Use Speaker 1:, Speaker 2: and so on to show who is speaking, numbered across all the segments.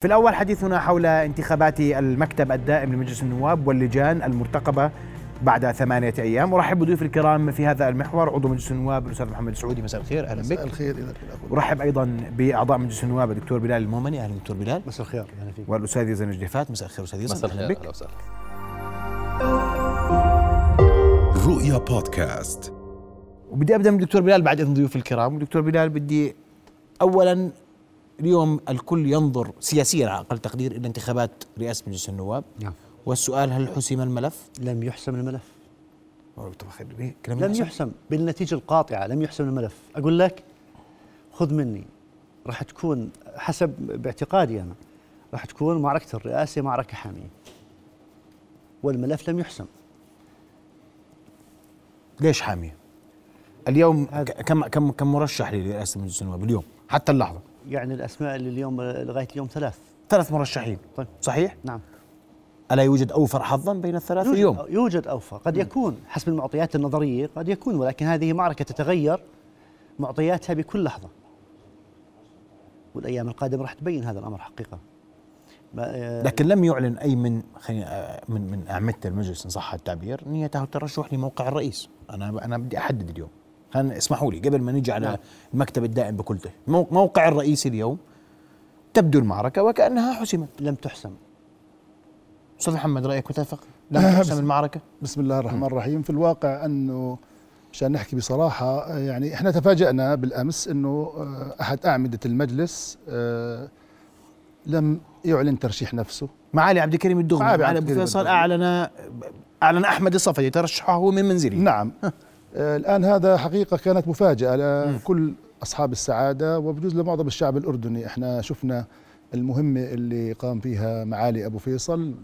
Speaker 1: في الأول حديثنا حول انتخابات المكتب الدائم لمجلس النواب واللجان المرتقبة بعد ثمانية أيام. أرحب بضيوف الكرام في هذا المحور. عضو مجلس النواب الأستاذ محمد السعودي مساء الخير. أهلا بك.
Speaker 2: مساء الخير
Speaker 1: أرحب أيضا بأعضاء مجلس النواب الدكتور بلال المؤمني. أهلا دكتور بلال.
Speaker 2: مساء الخير. أهلا فيك.
Speaker 1: والأستاذ يزن الجديفات مساء الخير أستاذ يزن
Speaker 3: مساء
Speaker 1: أهلا
Speaker 3: الخير
Speaker 1: بك.
Speaker 3: أهلا وسهلا.
Speaker 4: رؤيا بودكاست.
Speaker 1: وبدي أبدأ من الدكتور بلال بعد إذن ضيوف الكرام. الدكتور بلال بدي أولا اليوم الكل ينظر سياسيا على أقل تقدير إلى انتخابات رئاسة مجلس النواب
Speaker 2: نعم
Speaker 1: والسؤال هل حسم الملف؟
Speaker 2: لم يحسم الملف
Speaker 1: إيه؟
Speaker 2: لم
Speaker 1: يحسم؟
Speaker 2: بالنتيجة القاطعة لم يحسم الملف أقول لك خذ مني راح تكون حسب باعتقادي أنا راح تكون معركة الرئاسة معركة حامية والملف لم يحسم
Speaker 1: ليش حامية؟ اليوم كم كم كم مرشح لرئاسة مجلس النواب اليوم حتى اللحظة
Speaker 2: يعني الأسماء اللي اليوم لغاية اليوم ثلاث.
Speaker 1: ثلاث مرشحين.
Speaker 2: طيب.
Speaker 1: صحيح؟
Speaker 2: نعم.
Speaker 1: ألا يوجد أوفر حظا بين الثلاثة
Speaker 2: يوجد,
Speaker 1: اليوم؟
Speaker 2: يوجد أوفى قد يكون حسب المعطيات النظرية قد يكون ولكن هذه معركة تتغير معطياتها بكل لحظة. والأيام القادمة راح تبين هذا الأمر حقيقة. آه،
Speaker 1: لكن لم يعلن أي من خلينا من من أعمدة المجلس إن صح التعبير نيته الترشح لموقع الرئيس. أنا أنا بدي أحدد اليوم. خلينا اسمحوا لي قبل ما نيجي على
Speaker 2: نعم.
Speaker 1: المكتب الدائم بكلته. مو- موقع الرئيس اليوم تبدو المعركة وكأنها حسمت.
Speaker 2: لم تحسم.
Speaker 1: أستاذ محمد رأيك متفق؟ لم تحسم المعركة؟
Speaker 5: بسم الله الرحمن الرحيم. في الواقع أنه مشان نحكي بصراحة آه، يعني إحنا تفاجأنا بالأمس أنه آه، أحد أعمدة المجلس آه، لم يعلن ترشيح نفسه.
Speaker 1: معالي عبد الكريم الدغمي.
Speaker 5: معالي عبد
Speaker 1: أبو
Speaker 5: الكريم
Speaker 1: فيصل
Speaker 5: الدغمي.
Speaker 1: أعلن أعلن أحمد الصفدي ترشحه من منزله.
Speaker 5: نعم. آه، الآن هذا حقيقة كانت مفاجأة لكل أصحاب السعادة وبجوز لمعظم الشعب الأردني. إحنا شفنا المهمة اللي قام فيها معالي أبو فيصل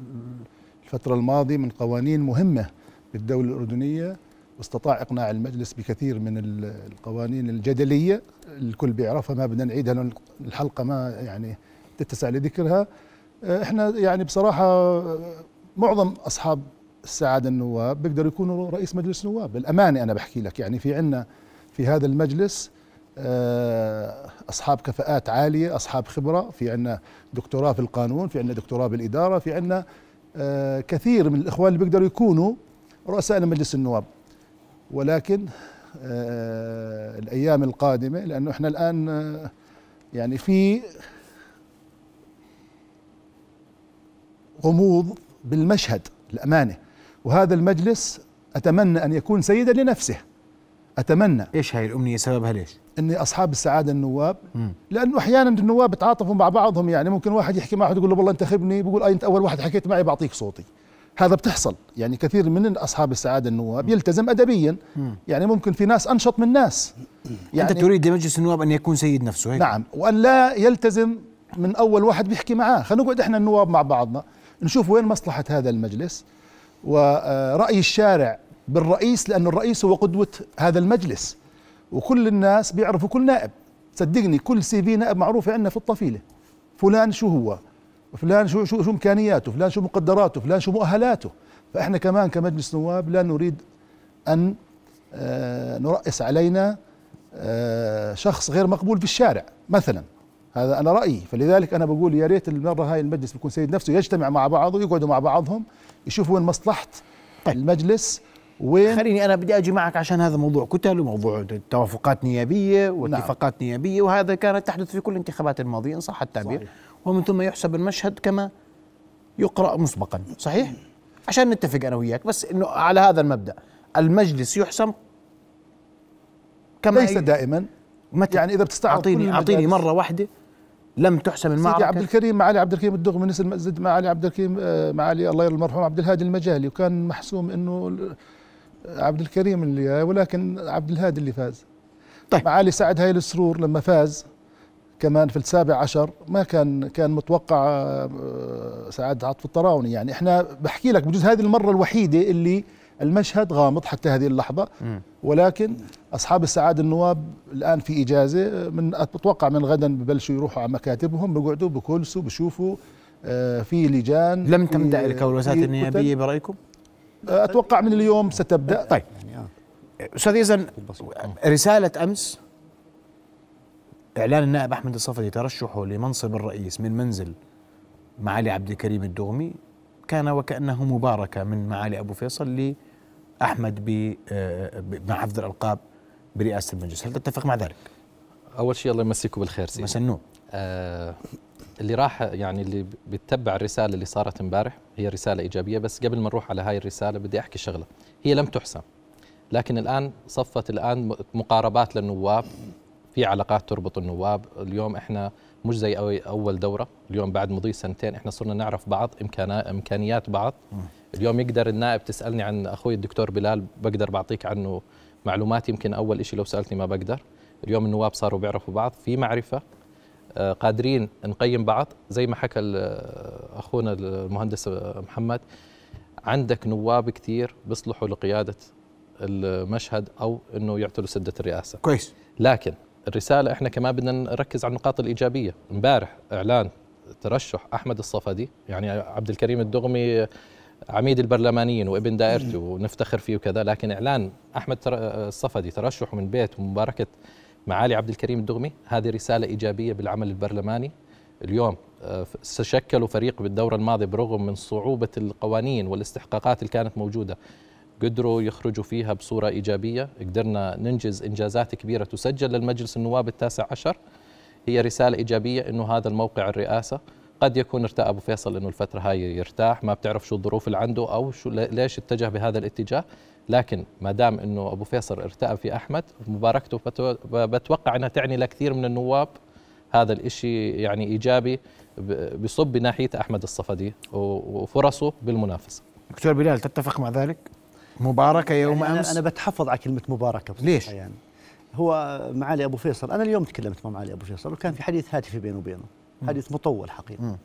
Speaker 5: الفترة الماضية من قوانين مهمة بالدولة الأردنية واستطاع إقناع المجلس بكثير من ال- القوانين الجدلية. الكل بيعرفها ما بدنا نعيدها لأن الحلقة ما يعني تتسع لذكرها. آه، إحنا يعني بصراحة آه، معظم أصحاب السعاده النواب بيقدروا يكونوا رئيس مجلس نواب. بالأمانة أنا بحكي لك يعني في عنا في هذا المجلس آه، أصحاب كفاءات عالية أصحاب خبرة في عنا دكتوراه في القانون في عنا دكتوراه بالإدارة في عنا آه، كثير من الإخوان اللي بيقدروا يكونوا رؤساء لمجلس النواب. ولكن آه، الأيام القادمة لأنه إحنا الآن آه، يعني في غموض بالمشهد الأمانة. وهذا المجلس أتمنى أن يكون سيدا لنفسه. أتمنى.
Speaker 1: إيش هاي الأمنية؟ سببها ليش؟
Speaker 5: ان أصحاب السعادة النواب.
Speaker 1: مم.
Speaker 5: لأنه أحيانا النواب بتعاطفوا مع بعضهم يعني ممكن واحد يحكي مع واحد يقول له والله انتخبني بيقول أي أنت أول واحد حكيت معي بعطيك صوتي. هذا بتحصل. يعني كثير من أصحاب السعادة النواب يلتزم ادبيا.
Speaker 1: مم.
Speaker 5: يعني ممكن في ناس أنشط من ناس.
Speaker 1: يعني انت تريد لمجلس النواب أن يكون سيد نفسه هيك؟
Speaker 5: نعم. وأن لا يلتزم من أول واحد بيحكي معاه. خلينا نقعد إحنا النواب مع بعضنا. نشوف وين مصلحة هذا المجلس. ورأي الشارع بالرئيس لأنه الرئيس هو قدوة هذا المجلس. وكل الناس بيعرفوا كل نائب. صدقني كل سي في نائب معروف عندنا في الطفيلة. فلان شو هو؟ فلان شو شو شو إمكانياته؟ فلان شو مقدراته؟ فلان شو مؤهلاته؟ فإحنا كمان كمجلس نواب لا نريد أن آه، نرأس علينا آه، شخص غير مقبول في الشارع مثلا. هذا أنا رأيي. فلذلك أنا بقول يا ريت المره هاي المجلس بيكون سيد نفسه يجتمع مع بعضه يقعدوا مع بعضهم يشوفوا وين مصلحة
Speaker 1: طيب.
Speaker 5: المجلس وين
Speaker 1: خليني أنا بدي أجي معك عشان هذا موضوع كتل وموضوع توافقات نيابية واتفاقات نيابية وهذا كانت تحدث في كل الانتخابات الماضية إن صح التعبير.
Speaker 5: صحيح.
Speaker 1: ومن ثم يحسب المشهد كما يقرأ مسبقا. صحيح؟ عشان نتفق أنا وياك. بس إنه على هذا المبدأ المجلس يحسم كما
Speaker 5: ليس دائما.
Speaker 1: متى؟
Speaker 5: يعني إذا بتستعرض
Speaker 1: اعطيني
Speaker 5: أعطيني
Speaker 1: مرة واحدة. لم تحسم
Speaker 5: سيدي
Speaker 1: المعركه
Speaker 5: عبد الكريم معالي عبد الكريم الدغمي نسي المسجد معالي عبد الكريم آه، معالي الله يرحمه المرحوم عبد الهادي المجالي وكان محسوم إنه عبد الكريم اللي ولكن عبد الهادي اللي فاز.
Speaker 1: طيب.
Speaker 5: معالي سعد هاي السرور لما فاز كمان في السابع عشر ما كان كان متوقع آه، سعد عطف الطراوني. يعني إحنا بحكي لك بجوز هذه المرة الوحيدة اللي المشهد غامض حتى هذه اللحظة
Speaker 1: مم.
Speaker 5: ولكن أصحاب السعادة النواب الآن في إجازة من أتوقع من غدا ببلشوا يروحوا على مكاتبهم بيقعدوا بكلسوا بشوفوا آه، في لجان
Speaker 1: لم تبدا الكولوسات
Speaker 5: كتل.
Speaker 1: برأيكم
Speaker 5: آه، أتوقع من اليوم ستبدأ
Speaker 1: طيب يزن
Speaker 2: بالبسيط.
Speaker 1: رسالة أمس إعلان النائب أحمد الصفدي ترشحه لمنصب الرئيس من منزل معالي عبد الكريم الدغمي كان وكأنه مباركة من معالي أبو فيصل لأحمد ب- آه، ب- مع حفظ الألقاب برئاسة المجلس. هل تتفق مع ذلك؟
Speaker 3: أول شيء الله يمسيكم بالخير سيدي.
Speaker 1: مسنون
Speaker 3: آه اللي راح يعني اللي بيتبع الرسالة اللي صارت امبارح هي رسالة إيجابية بس قبل ما نروح على هاي الرسالة بدي أحكي شغلة. هي لم تحسم لكن الآن صفت الآن مقاربات للنواب في علاقات تربط النواب. اليوم إحنا مش زي أول دورة اليوم بعد مضي سنتين إحنا صرنا نعرف بعض إمكانيات بعض. اليوم يقدر النائب تسألني عن أخوي الدكتور بلال بقدر بعطيك عنه معلومات يمكن أول شيء لو سألتني ما بقدر. اليوم النواب صاروا بيعرفوا بعض في معرفة آه، قادرين نقيم بعض. زي ما حكى آه، أخونا المهندس آه، محمد عندك نواب كثير بيصلحوا لقيادة المشهد أو إنه يعتلوا سدة الرئاسة.
Speaker 1: كويس.
Speaker 3: لكن الرسالة إحنا كمان بدنا نركز على النقاط الإيجابية. امبارح إعلان ترشح أحمد الصفدي يعني عبد الكريم الدغمي عميد البرلمانيين وابن دائرته ونفتخر فيه وكذا لكن إعلان أحمد الصفدي ترشحه من بيت ومباركه معالي عبد الكريم الدغمي هذه رسالة إيجابية بالعمل البرلماني. اليوم آه، شكلوا فريق بالدورة الماضية برغم من صعوبة القوانين والاستحقاقات اللي كانت موجودة. قدروا يخرجوا فيها بصورة إيجابية. قدرنا ننجز إنجازات كبيرة تسجل للمجلس النواب التاسع عشر. هي رسالة إيجابية أنه هذا الموقع الرئاسة. قد يكون ارتاء أبو فيصل أنه الفترة هاي يرتاح. ما بتعرف شو الظروف اللي عنده أو شو ليش اتجه بهذا الاتجاه. لكن ما دام أنه أبو فيصل ارتاء في أحمد مباركته بتو- بتوقع أنها تعني لكثير من النواب هذا الإشي يعني إيجابي ب- بصب بناحية أحمد الصفدي وفرصه بالمنافسة.
Speaker 1: دكتور بلال تتفق مع ذلك؟ مباركة يوم
Speaker 2: يعني
Speaker 1: أمس؟
Speaker 2: أنا, أنا بتحفظ على كلمة مباركة بصراحة
Speaker 1: ليش؟
Speaker 2: يعني. هو معالي أبو فيصل أنا اليوم تكلمت مع معالي أبو فيصل وكان في حديث هاتفي بينه وبينه. حديث مطول حقيقة.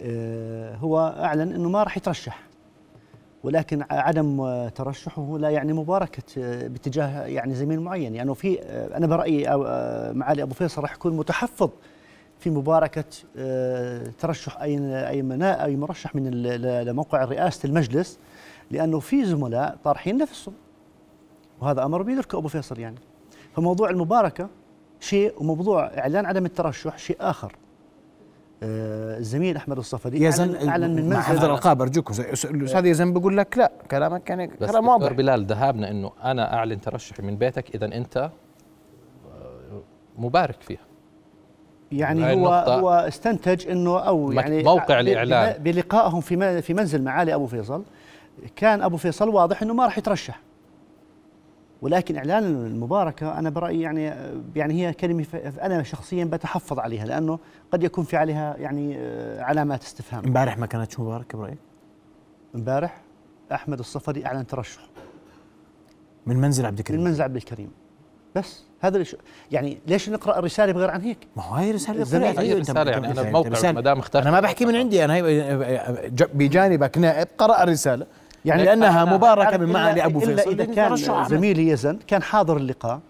Speaker 2: آه هو أعلن أنه ما راح يترشح ولكن عدم ترشحه لا يعني مباركة آه، باتجاه يعني زميل معين. يعني في آه، أنا برأيي أو- آه، معالي أبو فيصل راح يكون متحفظ في مباركة آه، ترشح أي أي منا أي مرشح من لموقع رئاسة المجلس لأنه في زملاء طارحين نفسهم وهذا أمر بيدركه أبو فيصل يعني. فموضوع المباركة شيء وموضوع إعلان عدم الترشح شيء آخر. آه، الزميل أحمد الصفدي.
Speaker 1: يزن
Speaker 2: أعلن من
Speaker 1: مع
Speaker 2: منزل
Speaker 1: حفظ الألقاب أرجوكم الأستاذ يزن بيقول لك لا كلامك كان
Speaker 3: بس
Speaker 1: كلام
Speaker 3: دكتور
Speaker 1: واضح
Speaker 3: بلال ذهابنا إنه أنا أعلن ترشحي من بيتك إذا أنت آه، مبارك فيها.
Speaker 2: يعني هو هو استنتج إنه
Speaker 3: أو
Speaker 2: يعني
Speaker 3: موقع الإعلان.
Speaker 2: بم- بلقائهم في في منزل معالي أبو فيصل. كان أبو فيصل واضح إنه ما راح يترشح. ولكن إعلان المباركة أنا برأيي يعني يعني هي كلمة أنا شخصيا بتحفظ عليها لأنه قد يكون في عليها يعني آه، علامات استفهام.
Speaker 1: امبارح ما كانتش مباركة برأيك؟
Speaker 2: امبارح أحمد الصفدي أعلن ترشح.
Speaker 1: من منزل عبد
Speaker 2: من
Speaker 1: الكريم
Speaker 2: منزل عبد الكريم. بس هذا الش- يعني ليش نقرأ الرسالة بغير عن هيك؟
Speaker 1: ما هو هي رسالة
Speaker 2: الزميل-
Speaker 1: أيوة، أنت-
Speaker 3: يعني الموقع
Speaker 1: رسالة.
Speaker 3: ما دام اخترت.
Speaker 1: أنا ما بحكي من عندي أنا بجانبك. نائب قرأ الرسالة. يعني مباركة
Speaker 2: أنا-
Speaker 1: من معالي أبو
Speaker 2: إلا
Speaker 1: فيصل. لترشح
Speaker 2: كان. زميلي يزن كان حاضر اللقاء.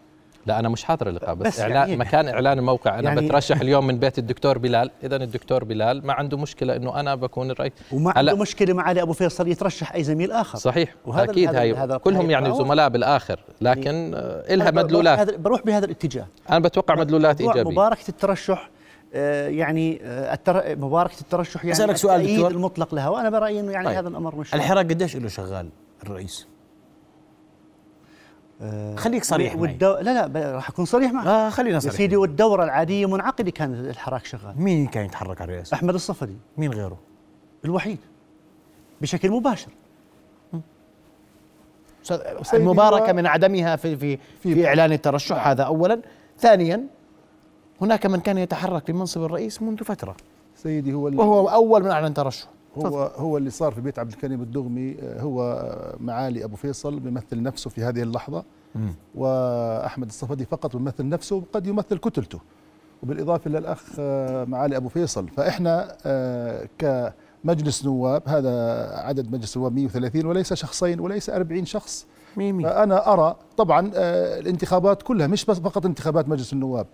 Speaker 3: لا أنا مش حاضر اللقاء بس,
Speaker 2: بس
Speaker 3: إعلان
Speaker 2: يعني-
Speaker 3: مكان إعلان الموقع. أنا
Speaker 2: يعني-
Speaker 3: بترشح اليوم من بيت الدكتور بلال. اذا الدكتور بلال ما عنده مشكلة إنه أنا بكون الرئيس.
Speaker 2: وما عنده مشكلة مع علي أبو فيصل يترشح أي زميل آخر.
Speaker 3: صحيح
Speaker 2: وهذا-
Speaker 3: أكيد
Speaker 2: هذا-
Speaker 3: هاي.
Speaker 2: هذا-
Speaker 3: كلهم
Speaker 2: هاي-
Speaker 3: يعني زملاء بالآخر لكن آه، إلها مدلولات.
Speaker 2: بروح بهذا الاتجاه.
Speaker 3: أنا بتوقع مدلولات إيجابية.
Speaker 2: مباركة الترشح يعني آه، التر... مباركة الترشح يعني
Speaker 1: أسألك سؤال دكتور.
Speaker 2: المطلق لها وأنا برأيي إنه يعني
Speaker 1: طيب.
Speaker 2: هذا الأمر مش
Speaker 1: الحراك قديش له شغال الرئيس؟
Speaker 2: آه،
Speaker 1: خليك صريح معي.
Speaker 2: والدو... لا لا ب- راح أكون صريح معك
Speaker 1: آه خلينا صريح
Speaker 2: سيدي والدورة العادية منعقدة كان الحراك شغال
Speaker 1: مين كان يتحرك على الرئاسة؟
Speaker 2: أحمد الصفدي
Speaker 1: مين غيره؟
Speaker 2: الوحيد بشكل مباشر
Speaker 1: أستاذ، المباركة من عدمها في في في إعلان الترشح هذا أولا ثانيا هناك من كان يتحرك لمنصب الرئيس منذ فترة.
Speaker 5: سيدي هو
Speaker 1: وهو أول من أعلن ترشح.
Speaker 5: هو هو اللي صار في بيت عبد الكريم الدغمي آه، هو آه، معالي أبو فيصل بيمثل نفسه في هذه اللحظة. وأحمد الصفدي فقط بيمثل نفسه قد يمثل كتلته. وبالإضافة للاخ آه، معالي أبو فيصل. فإحنا كمجلس نواب هذا عدد مجلس نواب 130 وليس شخصين وليس 40 شخص.
Speaker 1: مين؟
Speaker 5: فأنا أرى طبعا الانتخابات كلها مش بس فقط انتخابات مجلس النواب.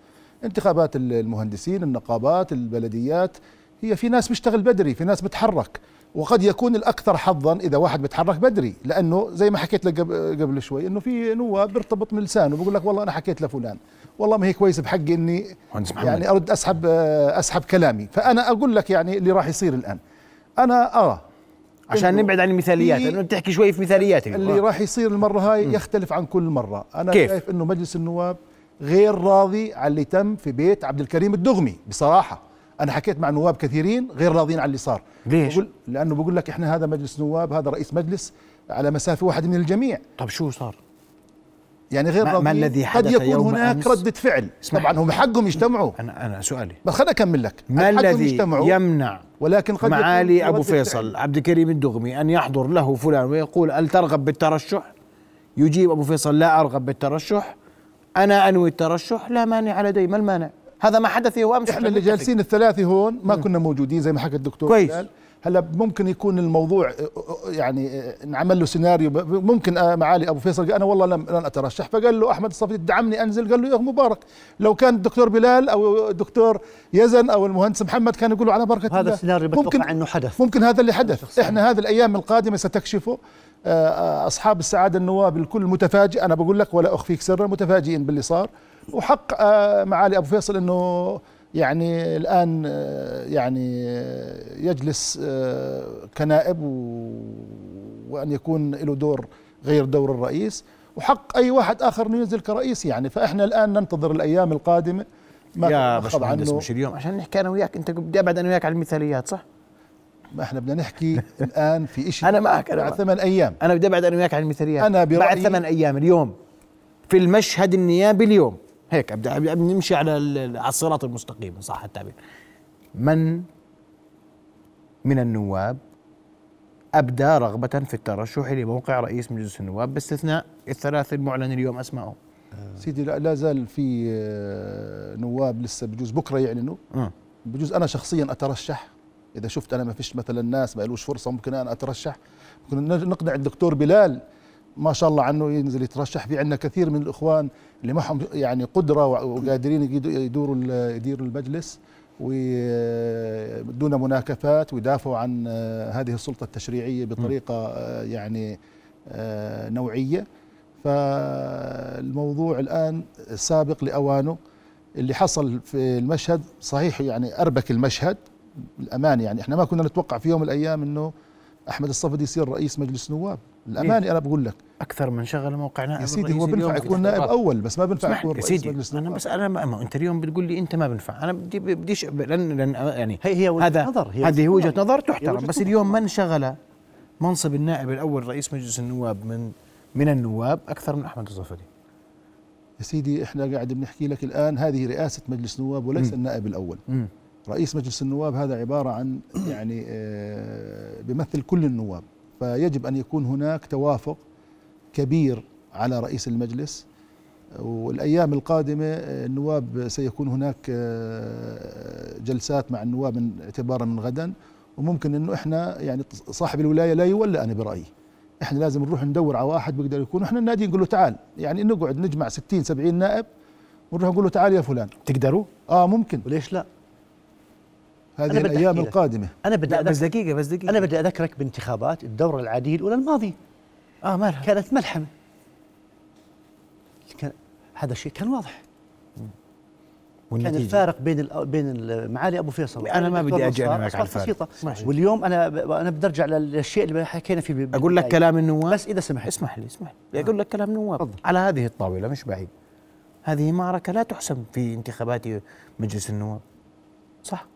Speaker 5: انتخابات المهندسين النقابات البلديات هي في ناس بيشتغل بدري في ناس بتحرك وقد يكون الأكثر حظا إذا واحد بيتحرك بدري لأنه زي ما حكيت لك قبل قبل شوي إنه في نواب بيرتبط من لسانه بيقول لك والله أنا حكيت لفلان والله ما هي كويس بحقي
Speaker 1: إني.
Speaker 5: يعني أرد أسحب أسحب كلامي فأنا أقول لك يعني اللي راح يصير الآن أنا ارى
Speaker 1: عشان
Speaker 5: إنه
Speaker 1: نبعد عن المثاليات لأنه بتحكي شوي في مثاليات
Speaker 5: اللي
Speaker 1: آه.
Speaker 5: راح يصير المرة هاي يختلف عن كل مرة أنا
Speaker 1: كيف؟
Speaker 5: شايف إنه مجلس النواب غير راضي على اللي تم في بيت عبد الكريم الدغمي بصراحة أنا حكيت مع نواب كثيرين غير راضيين على اللي صار
Speaker 1: ليش؟
Speaker 5: بقول لأنه بقول لك إحنا هذا مجلس نواب هذا رئيس مجلس على مسافة واحد من الجميع
Speaker 1: طب شو صار؟
Speaker 5: يعني غير
Speaker 1: ما- ما الذي
Speaker 5: قد
Speaker 1: حدث
Speaker 5: يكون
Speaker 1: يوم
Speaker 5: هناك؟ ردة فعل طبعا. هم حقهم يجتمعوا
Speaker 1: أنا أنا سؤالي
Speaker 5: بس خليني اكمل لك
Speaker 1: ما الذي يمنع
Speaker 5: ولكن قد يكون
Speaker 1: معالي
Speaker 5: أبو
Speaker 1: فيصل
Speaker 5: فعل.
Speaker 1: عبد الكريم الدغمي أن يحضر له فلان ويقول هل ترغب بالترشح؟ يجيب أبو فيصل لا أرغب بالترشح أنا أنوي الترشح لا مانع لدي ما المانع؟ هذا ما حدث يوم أمس
Speaker 5: إحنا اللي جالسين الثلاثه هون ما كنا موجودين زي ما حكى الدكتور
Speaker 1: كويس.
Speaker 5: هلا ممكن يكون الموضوع يعني آه، نعمل له سيناريو ممكن آه، معالي أبو فيصل قال أنا والله لم لن أترشح فقال له أحمد الصفدي دعمني أنزل قال له يا مبارك. لو كان الدكتور بلال أو الدكتور يزن أو المهندس محمد كانوا يقولوا على بركة
Speaker 2: هذا
Speaker 5: الله.
Speaker 2: السيناريو بتوقع أنه حدث.
Speaker 5: ممكن هذا اللي حدث. إحنا هذه الأيام القادمة ستكشفه. أصحاب السعادة النواب الكل متفاجئ. أنا بقول لك ولا أخفيك سرا متفاجئين باللي صار. وحق آه، معالي أبو فيصل إنه يعني الآن آه، يعني آه، يجلس آه، كنائب وأن يكون له دور غير دور الرئيس. وحق أي واحد آخر إنه ينزل كرئيس يعني. فإحنا الآن ننتظر الأيام القادمة. ما
Speaker 1: يا باشمهندس مش اليوم عشان نحكي أنا وياك. أنت بدي أبعد أنا وياك عن المثاليات صح؟
Speaker 5: ما إحنا بدنا نحكي الآن في شيء
Speaker 1: أنا معك، أنا
Speaker 5: بعد. ثمان أيام.
Speaker 1: أنا بدي أبعد أنا وياك عن المثاليات.
Speaker 5: أنا برأيي-
Speaker 1: بعد ثمان أيام اليوم في المشهد النيابي اليوم هيك أبدأ نمشي على على الصراط المستقيم صح التعبير. من من النواب أبدى رغبة في الترشح لموقع رئيس مجلس النواب باستثناء الثلاثه المعلن اليوم اسمائهم
Speaker 5: سيدي لا, زال في آه، نواب لسه بجوز بكرة يعلنوا.
Speaker 1: مم.
Speaker 5: بجوز أنا شخصيا أترشح إذا شفت أنا ما فيش مثلا ناس ما لوش فرصة ممكن أنا أترشح. ممكن نقنع الدكتور بلال. ما شاء الله عنه ينزل يترشح. في عندنا كثير من الإخوان اللي معهم يعني قدرة وقادرين يدوروا يديروا المجلس ودون مناكفات ويدافعوا عن هذه السلطة التشريعية بطريقة يعني نوعية. فالموضوع الآن سابق لأوانه. اللي حصل في المشهد صحيح يعني أربك المشهد. الامانه يعني إحنا ما كنا نتوقع في يوم من الأيام إنه أحمد الصفدي يصير رئيس مجلس نواب الامانه أنا بقول لك
Speaker 1: أكثر من شغل موقع نائب
Speaker 5: يا سيدي هو بينفع. يكون نائب أول بس ما بينفع يكون رئيس
Speaker 1: سيدي
Speaker 5: مجلس
Speaker 1: أنا
Speaker 5: نواب
Speaker 1: بس أنا ما ما أنت اليوم بتقول لي أنت ما بنفع أنا بدي بديش لن لن يعني
Speaker 2: هي هي وجهة
Speaker 1: هذا
Speaker 2: نظر، هي
Speaker 1: هذه
Speaker 2: وجهة
Speaker 1: وجهة
Speaker 2: نظر.
Speaker 1: نظر تحترم بس
Speaker 2: نظر.
Speaker 1: اليوم من شغل منصب النائب الأول رئيس مجلس النواب من من النواب أكثر من أحمد الصفدي
Speaker 5: يا سيدي إحنا قاعد بنحكي لك الآن هذه رئاسة مجلس نواب وليس
Speaker 1: مم.
Speaker 5: النائب الأول
Speaker 1: مم.
Speaker 5: رئيس مجلس النواب هذا عبارة عن يعني آه، بيمثل كل النواب. فيجب أن يكون هناك توافق كبير على رئيس المجلس. والأيام القادمة آه، النواب سيكون هناك آه، جلسات مع النواب من اعتبارا من غدا. وممكن إنه إحنا يعني صاحب الولاية لا يولى أنا برأيي. إحنا لازم نروح ندور على واحد بيقدر يكون. إحنا النادي نقول له تعال. يعني نقعد نجمع 60 70 نائب ونروح نقول له تعال يا فلان.
Speaker 1: تقدروا؟
Speaker 5: آه ممكن.
Speaker 2: وليش لا؟
Speaker 5: هذه
Speaker 2: أنا الأيام.
Speaker 5: القادمة.
Speaker 2: أنا بدي
Speaker 1: بس دقيقة بس دقيقة.
Speaker 2: أنا بدي أذكرك بانتخابات الدورة العادية الأولى الماضية.
Speaker 1: آه مالها
Speaker 2: كانت ملحمة. كان هذا الشيء كان واضح. كان
Speaker 1: والنتيجة؟
Speaker 2: الفارق بين بين ال- معالي أبو فيصل
Speaker 1: أنا ما بدي أجي أنا
Speaker 2: نصار
Speaker 1: معك على الفارق.
Speaker 2: بسيطة. واليوم أنا ب- أنا بدي أرجع للشيء اللي حكينا فيه
Speaker 1: أقول لك. كلام النواب.
Speaker 2: بس إذا سمحت.
Speaker 1: اسمح لي اسمح لي. أقول لك كلام نواب
Speaker 2: تفضل.
Speaker 1: على هذه الطاولة مش بعيد. هذه معركة لا تحسم في انتخابات مجلس النواب. صح؟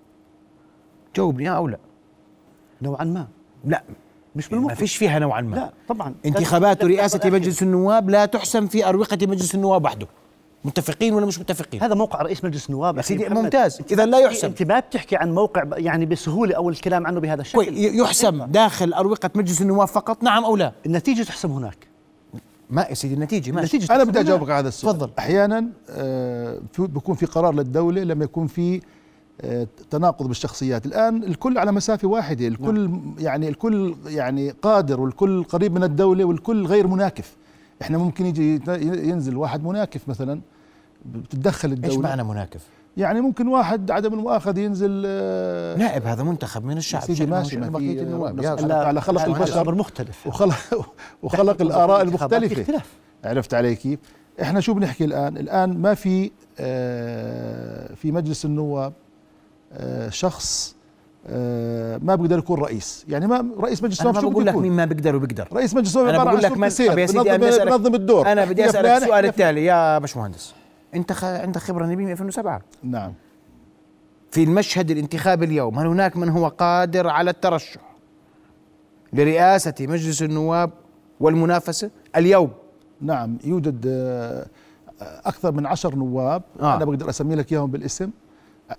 Speaker 1: جاوبني آه أو لا؟
Speaker 2: نوعا ما.
Speaker 1: لا.
Speaker 2: مش
Speaker 1: ما
Speaker 2: بالمفروض
Speaker 1: فيش فيها نوعا ما.
Speaker 2: لا طبعا.
Speaker 1: انتخابات رئاسة مجلس النواب لا تحسم في أروقة مجلس النواب وحده. متفقين ولا مش متفقين؟
Speaker 2: هذا موقع رئيس مجلس النواب.
Speaker 1: يا سيدي. ممتاز. إذا لا
Speaker 2: ما-
Speaker 1: يحسب.
Speaker 2: انت ما بتحكي عن موقع يعني بسهولة أو الكلام عنه بهذا الشكل.
Speaker 1: يحسم داخل أروقة مجلس النواب فقط نعم أو لا؟
Speaker 2: النتيجة تحسم هناك.
Speaker 1: ما يا سيدي النتيجة ماشي.
Speaker 5: النتيجة
Speaker 2: أنا
Speaker 5: بدي. أجاوبك على هذا السؤال.
Speaker 1: تفضل.
Speaker 5: أحيانا آه، في- بيكون في قرار للدولة لما يكون في تناقض بالشخصيات. الآن الكل على مسافة واحدة الكل يعني الكل يعني قادر والكل قريب من الدولة والكل غير مناكف. إحنا ممكن يجي ينزل واحد مناكف مثلا بتتدخل الدولة.
Speaker 1: معنى مناكف؟
Speaker 5: يعني ممكن واحد عدم المؤاخذة ينزل آه،
Speaker 1: نائب هذا منتخب من الشعب.
Speaker 5: سيدي ماشي ما في
Speaker 1: النواب.
Speaker 5: على- على خلق البشر.
Speaker 2: مختلف.
Speaker 5: وخلق وخلق
Speaker 2: الآراء
Speaker 5: المختلفة.
Speaker 2: اختلاف.
Speaker 5: عرفت علي كيف؟ إحنا شو بنحكي الآن؟ الآن ما في آه، في مجلس النواب شخص آه، ما بيقدر يكون رئيس، يعني ما رئيس مجلس النواب شو
Speaker 1: بقول لك مين؟ ما بيقدر وبيقدر.
Speaker 5: رئيس مجلس النواب أنا
Speaker 1: بقول لك من طب يا سيدي
Speaker 5: بنظم الدور.
Speaker 1: أنا بدي
Speaker 5: أسألك
Speaker 1: السؤال التالي. يا باشمهندس أنت خ... عندك خبرة نبيه من 2007
Speaker 5: نعم.
Speaker 1: في المشهد الانتخابي اليوم هل هناك من هو قادر على الترشح لرئاسة مجلس النواب والمنافسة اليوم؟
Speaker 5: نعم يوجد آه، أكثر من عشر نواب.
Speaker 1: آه.
Speaker 5: آه. أنا بقدر أسمي لك إياهم بالاسم.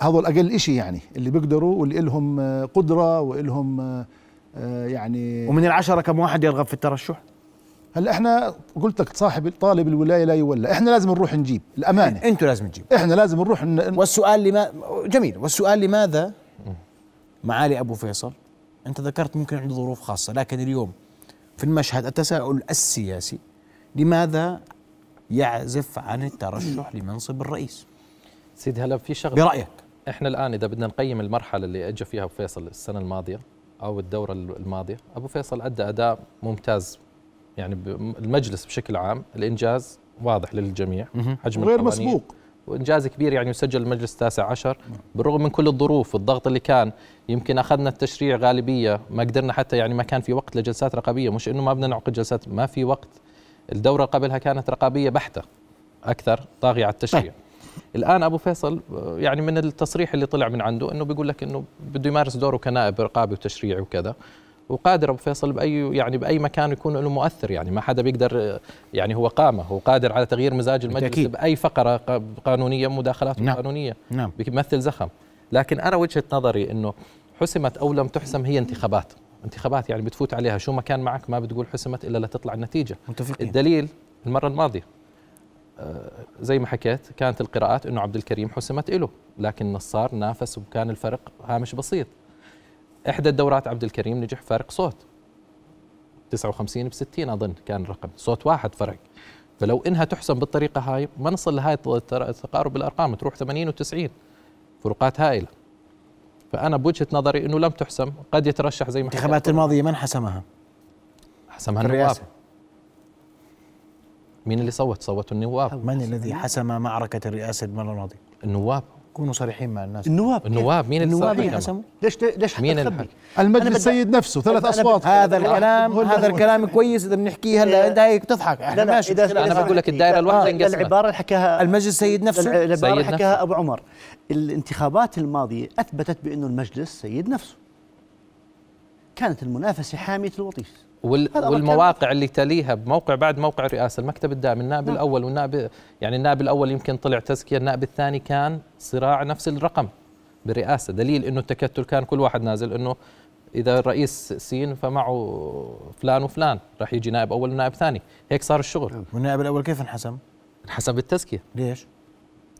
Speaker 5: هذول أقل إشي يعني اللي بيقدروا واللي لهم آه، قدرة وإلهم آه، آه، يعني
Speaker 1: ومن العشرة كم واحد يرغب في الترشح؟
Speaker 5: هلأ إحنا قلت لك صاحب طالب الولاية لا يولى إحنا لازم نروح نجيب الأمانة.
Speaker 1: أنتوا لازم تجيب
Speaker 5: إحنا لازم نروح ن...
Speaker 1: والسؤال لما جميل والسؤال لماذا معالي أبو فيصل؟ أنت ذكرت ممكن عنده ظروف خاصة لكن اليوم في المشهد التساؤل السياسي لماذا يعزف عن الترشح لمنصب الرئيس؟
Speaker 3: سيدي هلا في شغلة.
Speaker 1: برأيك.
Speaker 3: إحنا الآن إذا بدنا نقيم المرحلة اللي اجى فيها أبو فيصل السنة الماضية أو الدورة الماضية أبو فيصل أدى أداء ممتاز يعني المجلس بشكل عام الإنجاز واضح للجميع حجم
Speaker 5: غير مسبوق.
Speaker 3: وإنجاز كبير يعني يسجل المجلس التاسع عشر بالرغم من كل الظروف والضغط اللي كان يمكن أخذنا التشريع غالبية ما قدرنا حتى يعني ما كان في وقت لجلسات رقابية مش إنه ما بدنا نعقد جلسات ما في وقت. الدورة قبلها كانت رقابية بحتة أكثر طاغية على التشريع.
Speaker 1: طيب.
Speaker 3: الآن أبو فيصل يعني من التصريح اللي طلع من عنده إنه بيقول لك إنه بده يمارس دوره كنائب رقابي وتشريعي وكذا. وقادر أبو فيصل بأي يعني بأي مكان يكون له مؤثر يعني ما حدا بيقدر يعني هو قامه هو قادر على تغيير مزاج المجلس
Speaker 1: بالتأكيد.
Speaker 3: بأي فقرة قانونية مداخلاته
Speaker 1: نعم.
Speaker 3: قانونية.
Speaker 1: نعم.
Speaker 3: بيمثل زخم. لكن أنا وجهة نظري إنه حسمت أو لم تحسم هي انتخابات. انتخابات يعني بتفوت عليها. شو ما كان معك ما بتقول حسمت إلا لتطلع النتيجة.
Speaker 1: متفقين.
Speaker 3: الدليل المرة الماضية. زي ما حكيت كانت القراءات إنه عبد الكريم حسمت له لكن نصار نافس وكان الفرق هامش بسيط إحدى الدورات عبد الكريم نجح فارق صوت 59 ب 60 أظن كان الرقم صوت واحد فرق فلو إنها تحسم بالطريقة هاي ما نصل لهاي التقارب بالأرقام تروح 80 و90 فروقات هائلة فأنا بوجهة نظري إنه لم تحسم قد يترشح زي ما.
Speaker 1: الانتخابات الماضية من حسمها؟
Speaker 3: حسمها النواب. مين اللي صوت؟ صوتوا النواب.
Speaker 1: من الذي حسم معركة الرئاسة المرة الماضية؟
Speaker 3: النواب.
Speaker 1: كونوا صريحين مع الناس.
Speaker 2: النواب.
Speaker 3: النواب. مين اللي
Speaker 1: النواب اللي؟ حسموا.
Speaker 2: ليش ليش
Speaker 3: مين؟
Speaker 5: المجلس السيد نفسه ثلاث أصوات.
Speaker 1: هذا الكلام هذا الكلام كويس إذا بنحكيه هلا. أنت هيك تضحك.
Speaker 2: إحنا
Speaker 1: ماشي.
Speaker 3: أنا بقول لك الدائرة الواحدة انقسمت.
Speaker 2: العبارة اللي حكاها
Speaker 1: المجلس سيد نفسه؟
Speaker 3: العبارة
Speaker 2: اللي حكاها. أبو عمر. الانتخابات الماضية أثبتت بأنه المجلس سيد نفسه كانت المنافسة حامية الوطيس.
Speaker 3: والمواقع اللي تليها بموقع بعد موقع الرئاسه المكتب الدائم النائب
Speaker 2: نعم.
Speaker 3: الأول والنائب يعني النائب الأول يمكن طلع تزكية النائب الثاني كان صراع نفس الرقم بالرئاسه دليل إنه التكتل كان كل واحد نازل إنه إذا الرئيس سين فمعه فلان وفلان راح يجي نائب أول ونائب ثاني هيك صار الشغل
Speaker 1: والنائب الأول كيف انحسم؟
Speaker 3: حسب التزكيه
Speaker 1: ليش؟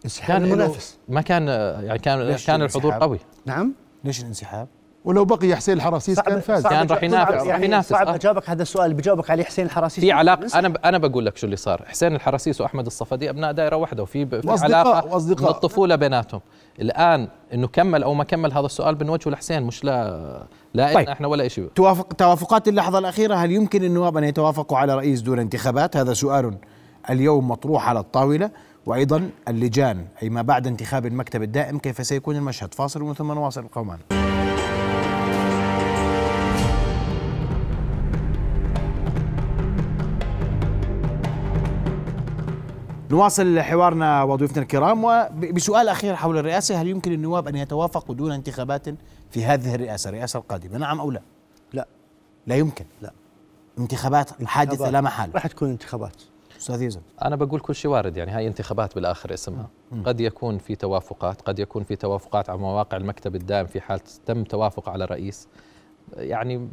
Speaker 2: انسحاب
Speaker 3: له-
Speaker 2: المنافس
Speaker 3: ما كان يعني كان كان الحضور؟ قوي
Speaker 2: نعم
Speaker 1: ليش الانسحاب؟
Speaker 5: ولو بقي حسين الحراسيس كان فاز.
Speaker 2: صعب
Speaker 3: كان راح
Speaker 2: أجا-
Speaker 3: ينافس،
Speaker 2: صعب-
Speaker 3: راح
Speaker 2: يعني
Speaker 3: ينافس،
Speaker 2: صعب. اجاوبك هذا السؤال اللي بجاوبك عليه حسين الحراسي
Speaker 3: في علاقة أنا ب- أنا بقول لك شو اللي صار. حسين الحراسيس وأحمد الصفدي أبناء دائرة واحدة وفي ب- في
Speaker 5: وأصدقاء-
Speaker 3: علاقة
Speaker 5: وأصدقاء.
Speaker 3: من الطفوله بيناتهم. الآن إنه كمل أو ما كمل هذا السؤال بنوجهه لحسين مش لا لا
Speaker 1: طيب.
Speaker 3: إحنا ولا شيء
Speaker 1: توافق توافقات اللحظة الأخيرة هل يمكن النواب أن يتوافقوا على رئيس دون انتخابات؟ هذا سؤال اليوم مطروح على الطاولة. وأيضا اللجان أي ما بعد انتخاب المكتب الدائم كيف سيكون المشهد؟ فاصل ومن ثم نواصل القومان نواصل حوارنا وضيوفنا الكرام وبسؤال أخير حول الرئاسة هل يمكن النواب أن يتوافقوا دون انتخابات في هذه الرئاسة الرئاسة القادمة؟ نعم أو لا؟
Speaker 2: لا.
Speaker 1: لا يمكن.
Speaker 2: لا.
Speaker 1: انتخابات حادثة
Speaker 2: انتخابات.
Speaker 1: لا محالة.
Speaker 2: راح تكون انتخابات.
Speaker 1: أستاذ يزن
Speaker 3: أنا بقول كل شيء وارد يعني هاي انتخابات بالآخر اسمها. قد يكون في توافقات قد يكون في توافقات على مواقع المكتب الدائم في حال تم توافق على رئيس. يعني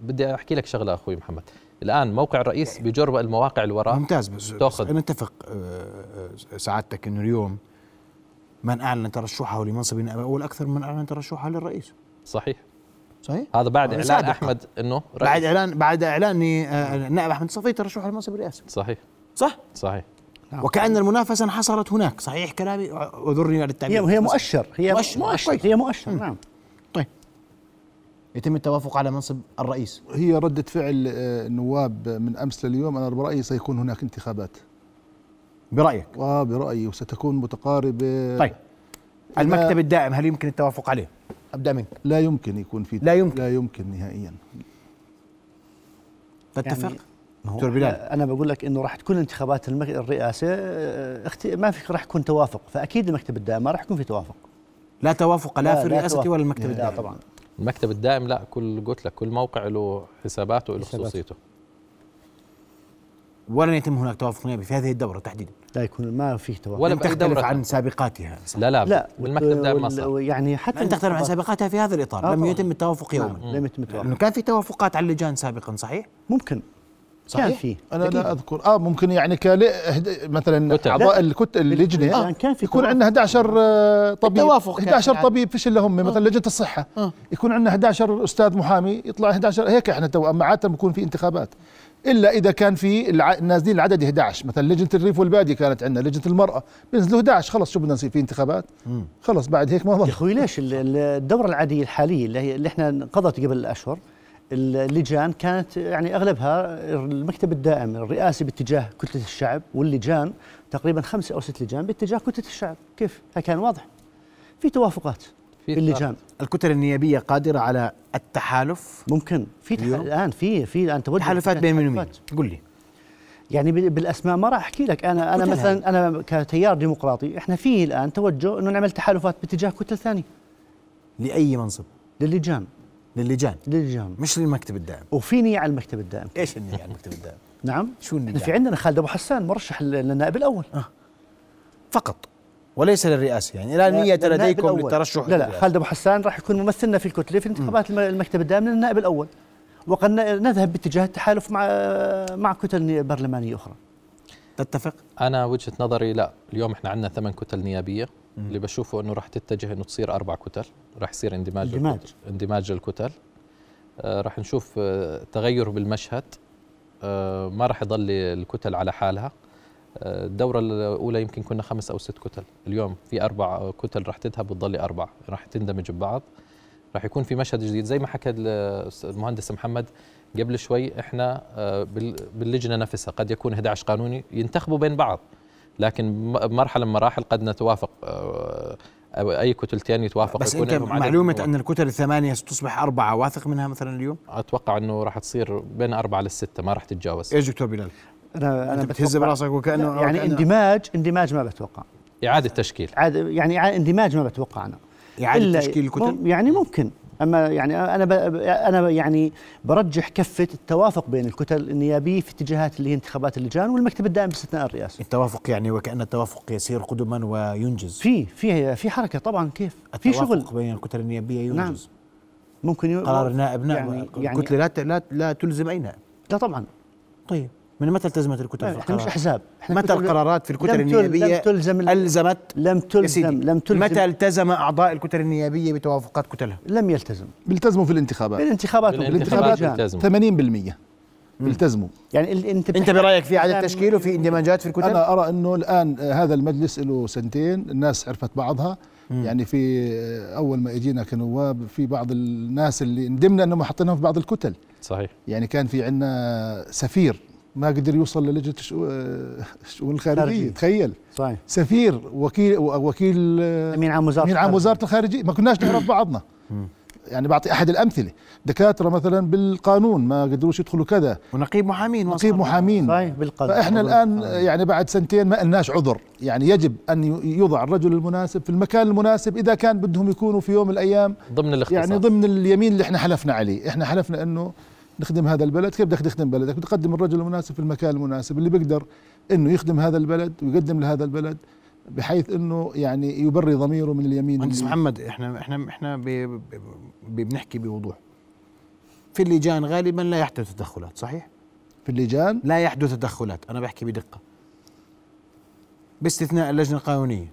Speaker 3: بدي أحكي لك شغلة أخوي محمد. الآن موقع الرئيس بجرب المواقع اللي وراه.
Speaker 1: ممتاز بس, بس
Speaker 3: تأخذ.
Speaker 1: نتفق آه، آه، سعادتك إنه اليوم من أعلن ترشحه لمنصب النائب الأول أكثر من أعلن ترشحه للرئيس.
Speaker 3: صحيح.
Speaker 1: صحيح؟
Speaker 3: هذا بعد إعلان
Speaker 1: سابقاً.
Speaker 3: أحمد إنه رئيس.
Speaker 1: بعد إعلان بعد إعلان آه، النائب أحمد الصفي ترشحه لمنصب الرئاسة.
Speaker 3: صحيح.
Speaker 1: صح؟
Speaker 3: صحيح.
Speaker 2: نعم.
Speaker 1: وكأن المنافسة انحصرت هناك. صحيح كلامي؟ اعذرني على
Speaker 2: هي
Speaker 1: التعبير.
Speaker 2: هي مؤشر. هي
Speaker 1: مؤشر،
Speaker 2: مؤشر. هي مؤشر. نعم.
Speaker 1: يتم التوافق على منصب الرئيس.
Speaker 5: هي ردة فعل آه، النواب من أمس لليوم أنا برأيي سيكون هناك انتخابات.
Speaker 1: برأيك؟
Speaker 5: وبرأيي وستكون متقاربة.
Speaker 1: طيب. المكتب الدائم هل يمكن التوافق عليه؟ أبدأ منك.
Speaker 5: لا يمكن يكون في
Speaker 1: لا يمكن.
Speaker 5: لا يمكن نهائيا.
Speaker 1: تتفق؟
Speaker 2: يعني ما هو
Speaker 1: بلال.
Speaker 2: أنا بقول لك إنه راح تكون انتخابات المك... الرئاسة آه، اخت... ما في راح يكون توافق. فأكيد المكتب الدائم ما راح يكون في توافق.
Speaker 1: لا توافق لا, في
Speaker 2: لا
Speaker 1: الرئاسة
Speaker 2: توافق.
Speaker 1: ولا المكتب
Speaker 2: لا
Speaker 1: الدائم.
Speaker 2: طبعا.
Speaker 3: المكتب الدائم لا كل قلت لك كل موقع له حساباته
Speaker 2: حساباته.
Speaker 3: خصوصيته.
Speaker 1: ولن يتم هناك توافق نيابي في هذه الدورة تحديدا؟
Speaker 2: لا يكون ما فيه توافق.
Speaker 3: ولا
Speaker 1: تختلف
Speaker 3: دورة
Speaker 1: عن سابقاتها صح؟
Speaker 3: لا لا
Speaker 2: لا.
Speaker 3: بالمكتب الدائم ما صار.
Speaker 2: يعني حتى
Speaker 1: لن تختلف عن سابقاتها في هذا الإطار.
Speaker 2: آه
Speaker 1: لم
Speaker 2: طبعاً.
Speaker 1: يتم التوافق يوما.
Speaker 2: نعم لم يتم التوافق.
Speaker 1: لأنه كان في توافقات على اللجان سابقا صحيح؟
Speaker 2: ممكن.
Speaker 1: صحيح؟
Speaker 2: كان فيه. أنا.
Speaker 5: لا أذكر. آه ممكن يعني كال مثلا. اعضاء. الكت اللجنة
Speaker 2: يعني كان في
Speaker 5: يكون
Speaker 2: توافق.
Speaker 5: عندنا 11 آه، طبيب.
Speaker 1: التوافق كان
Speaker 5: 11
Speaker 1: يعني.
Speaker 5: طبيب فيش إلا هم. مثلا لجنة الصحة.
Speaker 1: آه.
Speaker 5: يكون عندنا 11 أستاذ محامي يطلع 11 هيك إحنا تو أما عادة بكون في انتخابات. إلا إذا كان في الع... نازلين العدد 11 مثلا لجنة الريف والبادية كانت عندنا لجنة المرأة. بينزلوا 11 خلص شو بدنا نصير في انتخابات؟ خلص بعد هيك ما
Speaker 2: يا
Speaker 5: ضل
Speaker 2: أخوي ليش ال- ال- الدورة العادية الحالية اللي هي اللي إحنا انقضت قبل أشهر اللجان كانت يعني أغلبها المكتب الدائم الرئاسي باتجاه كتلة الشعب واللجان تقريبا خمسة أو ست لجان باتجاه كتلة الشعب. كيف؟ هذا كان واضح. في توافقات
Speaker 3: في
Speaker 2: اللجان.
Speaker 1: الكتل النيابية قادرة على التحالف؟
Speaker 2: ممكن. في تح... الآن في في الآن توجه
Speaker 1: تحالفات بين من ومين؟ قل لي.
Speaker 2: يعني بال- بالأسماء ما راح أحكي لك. أنا
Speaker 1: أنا
Speaker 2: مثلا أنا كتيار ديمقراطي إحنا في الآن توجه إنه نعمل تحالفات باتجاه كتل ثانية
Speaker 1: لأي منصب؟
Speaker 2: للجان.
Speaker 1: للجان.
Speaker 2: للجان.
Speaker 1: مش للمكتب الدائم.
Speaker 2: وفي نية على المكتب الدائم.
Speaker 1: إيش النية على المكتب الدائم؟
Speaker 2: نعم.
Speaker 1: شو النية؟
Speaker 2: في عندنا خالد أبو حسان مرشح لل- للنائب الأول.
Speaker 1: فقط. وليس للرئاسة يعني. لا نية لديكم. للترشح
Speaker 2: لا لا. خالد أبو حسان راح يكون ممثلنا في الكتله في انتخابات الم- المكتب الدائم للنائب الأول. وقد نذهب باتجاه التحالف مع مع كتل برلمانية أخرى.
Speaker 1: تتفق؟
Speaker 3: أنا وجهة نظري لا. اليوم إحنا عندنا ثمان كتل نيابية. اللي بشوفه إنه راح تتجه إنه تصير أربع كتل راح يصير اندماج
Speaker 2: اندماج.
Speaker 3: الكتل- اندماج الكتل آه راح نشوف آه تغير بالمشهد. آه ما راح يضل الكتل على حالها. آه الدورة الأولى يمكن كنا خمس أو ست كتل. اليوم في أربع كتل راح تذهب وتضل أربع. راح تندمج ببعض. راح يكون في مشهد جديد. زي ما حكى ال- المهندس محمد قبل شوي إحنا آه، بال- باللجنة نفسها قد يكون 11 قانوني ينتخبوا بين بعض. لكن م- بمرحله من المراحل قد نتوافق آه، أو أي كتلتين يتوافقوا
Speaker 1: بس
Speaker 3: يكون
Speaker 1: أنت
Speaker 3: نواب.
Speaker 1: أن الكتل الثمانية ستصبح أربعة واثق منها مثلا اليوم؟
Speaker 3: أتوقع إنه راح تصير بين أربعة للستة ما راح تتجاوز
Speaker 1: إيش دكتور بلال؟
Speaker 2: أنا
Speaker 1: أنا بتهز براسك وكأنه
Speaker 2: يعني
Speaker 1: وكأنه-
Speaker 2: اندماج اندماج ما بتوقع
Speaker 3: إعادة تشكيل
Speaker 2: عاد يعني اندماج ما بتوقع أنا
Speaker 1: إعادة
Speaker 2: إلا-
Speaker 1: تشكيل الكتل؟
Speaker 2: يعني ممكن أما يعني أنا أنا يعني برجح كفة التوافق بين الكتل النيابيه في اتجاهات اللي هي انتخابات اللجان والمكتب الدائم باستثناء الرئاسة.
Speaker 1: التوافق يعني وكأن التوافق يسير قدما وينجز.
Speaker 2: في في في حركة طبعا كيف؟ في
Speaker 1: التوافق
Speaker 2: شغل.
Speaker 1: بين الكتل النيابية ينجز
Speaker 2: نعم. ممكن.
Speaker 1: قرار النائب نائب
Speaker 2: يعني,
Speaker 1: يعني
Speaker 2: يعني
Speaker 1: الكتلة لا لا تلزم أي نائب
Speaker 2: لا طبعا.
Speaker 1: طيب. من متى التزمت الكتل في
Speaker 2: إحنا مش؟ أحزاب. إحنا
Speaker 1: متى القرارات في الكتل النيابية
Speaker 2: لم تلزم ال-
Speaker 1: ألزمت؟
Speaker 2: لم تلزم لم تلزم
Speaker 1: متى التزم أعضاء الكتل النيابية بتوافقات كتلها؟
Speaker 2: لم يلتزم.
Speaker 5: بيلتزموا في الانتخابات.
Speaker 2: بالانتخابات.
Speaker 3: بالانتخابات
Speaker 2: وباللجان.
Speaker 3: يلتزموا
Speaker 5: 80% بيلتزموا.
Speaker 2: يعني ال- انت
Speaker 1: أنت برأيك في إعادة تشكيل وفي اندماجات في الكتل؟
Speaker 5: أنا أرى إنه الآن آه، هذا المجلس له سنتين الناس عرفت بعضها. يعني في آه، أول ما اجينا كنواب في بعض الناس اللي ندمنا إنهم حطيناهم في بعض الكتل.
Speaker 3: صحيح.
Speaker 5: يعني كان في عندنا سفير ما قدر يوصل للجنة آه، الشؤون
Speaker 2: الخارجية.
Speaker 5: تخيل.
Speaker 2: صحيح.
Speaker 5: سفير وكيل وكيل آه،
Speaker 2: أمين عام وزارة
Speaker 5: أمين عام
Speaker 2: الخارجية.
Speaker 5: وزارة الخارجية. ما كناش نعرف بعضنا. يعني بعطي أحد الأمثلة. دكاترة مثلا بالقانون ما قدروش يدخلوا كذا.
Speaker 1: ونقيب محامين
Speaker 5: نقيب محامين.
Speaker 2: صحيح بالقانون.
Speaker 5: فإحنا الآن يعني بعد سنتين ما لناش عذر. يعني يجب أن يوضع الرجل المناسب في المكان المناسب. إذا كان بدهم يكونوا في يوم من الأيام
Speaker 3: ضمن الاختصاص.
Speaker 5: يعني ضمن اليمين اللي إحنا حلفنا عليه. إحنا حلفنا إنه نخدم هذا البلد كيف بدك تخدم بلدك؟ بتقدم الرجل المناسب في المكان المناسب. اللي بيقدر إنه يخدم هذا البلد ويقدم لهذا البلد بحيث إنه يعني يبري ضميره من اليمين
Speaker 1: مهندس محمد إحنا إحنا إحنا بنحكي بوضوح. في اللجان غالبا لا يحدث تدخلات صحيح؟
Speaker 5: في اللجان؟
Speaker 1: لا يحدث تدخلات أنا بحكي بدقة. باستثناء اللجنة القانونية.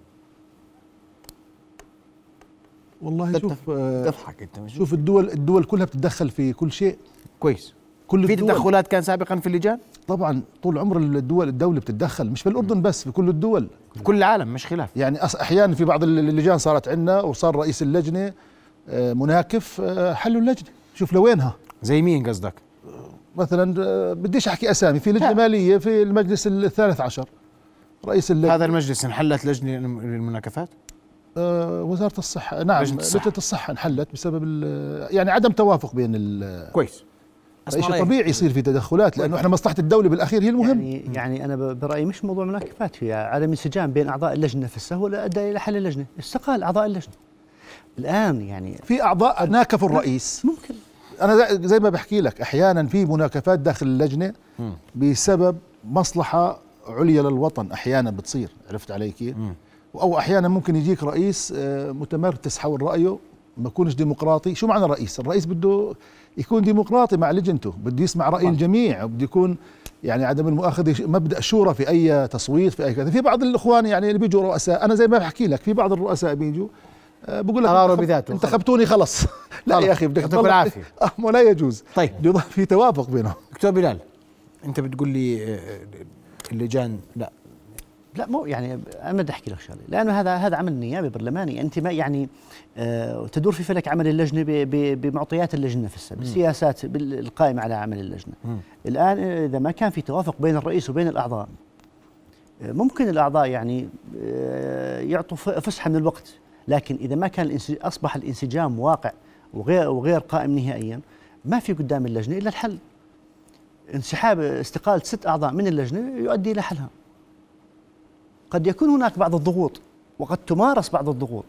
Speaker 5: والله. شوف آه،
Speaker 1: تضحك أنت مش
Speaker 5: شوف الدول الدول كلها بتتدخل في كل شيء.
Speaker 1: كويس.
Speaker 5: كل
Speaker 1: في تدخلات كان سابقا في اللجان؟
Speaker 5: طبعا طول عمر الدول الدولة بتتدخل مش في الاردن بس في كل الدول.
Speaker 1: في كل العالم مش خلاف.
Speaker 5: يعني أحيانا في بعض اللجان صارت عندنا وصار رئيس اللجنة آه، مناكف آه، حلوا اللجنة. شوف لوينها؟
Speaker 1: زي مين قصدك؟
Speaker 5: مثلا بديش أحكي أسامي. في لجنة مالية في المجلس الثالث عشر رئيس اللجنة.
Speaker 1: هذا المجلس انحلت لجنة للمناكفات
Speaker 5: وزارة الصحة نعم
Speaker 1: لجنة
Speaker 5: لجنه
Speaker 1: الصحة.
Speaker 5: الصحه, الصحة انحلت بسبب ال- يعني عدم توافق بين ال-
Speaker 1: كويس.
Speaker 5: شيء. طبيعي يصير في تدخلات لأنه إحنا مصلحة الدولة بالأخير هي المهم.
Speaker 2: يعني يعني أنا برأيي مش موضوع مناكفات هي عدم انسجام بين أعضاء اللجنة نفسها هو اللي أدى إلى حل اللجنة. استقال أعضاء اللجنة. الآن يعني
Speaker 5: في أعضاء ناكفوا الرئيس.
Speaker 2: ممكن.
Speaker 5: أنا زي- زي ما بحكي لك أحيانا في مناكفات داخل اللجنة بسبب مصلحة عليا للوطن أحيانا بتصير عرفت علي كيف؟ أو أحيانا ممكن يجيك رئيس آه، متمركز حول رأيه ما يكونش ديمقراطي. شو معنى رئيس؟ الرئيس بده يكون ديمقراطي مع لجنته بده يسمع رأي الجميع وبده يكون يعني عدم المؤاخذة مبدأ شورى في أي تصويت في أي كذا. في بعض الإخوان يعني اللي بيجوا رؤساء أنا زي ما بحكي لك في بعض الرؤساء بيجوا آه، بقول لك
Speaker 1: قراره بذاته.
Speaker 5: انتخبتوني خلص. لا. يا أخي بدك
Speaker 1: يعطيكم
Speaker 5: تطلع-
Speaker 1: العافية.
Speaker 5: آه، ما لا يجوز.
Speaker 1: طيب.
Speaker 5: بده في توافق بينهم.
Speaker 1: دكتور بلال أنت بتقول لي آه، اللجان لا.
Speaker 2: لا مو يعني أنا بدي أحكي لك شغلة لأنه هذا هذا عمل نيابي برلماني. أنت ما يعني آه تدور في فلك عمل اللجنة بمعطيات اللجنة نفسها بالسياسات بال- القائمة على عمل اللجنة. الآن إذا ما كان في توافق بين الرئيس وبين الأعضاء آه، ممكن الأعضاء يعني آه، يعطوا فسحة من الوقت. لكن إذا ما كان أصبح الانسجام واقع وغير وغير قائم نهائيا ما في قدام اللجنة إلا الحل. انسحاب استقاله ست أعضاء من اللجنة يؤدي إلى حلها. قد يكون هناك بعض الضغوط وقد تمارس بعض الضغوط.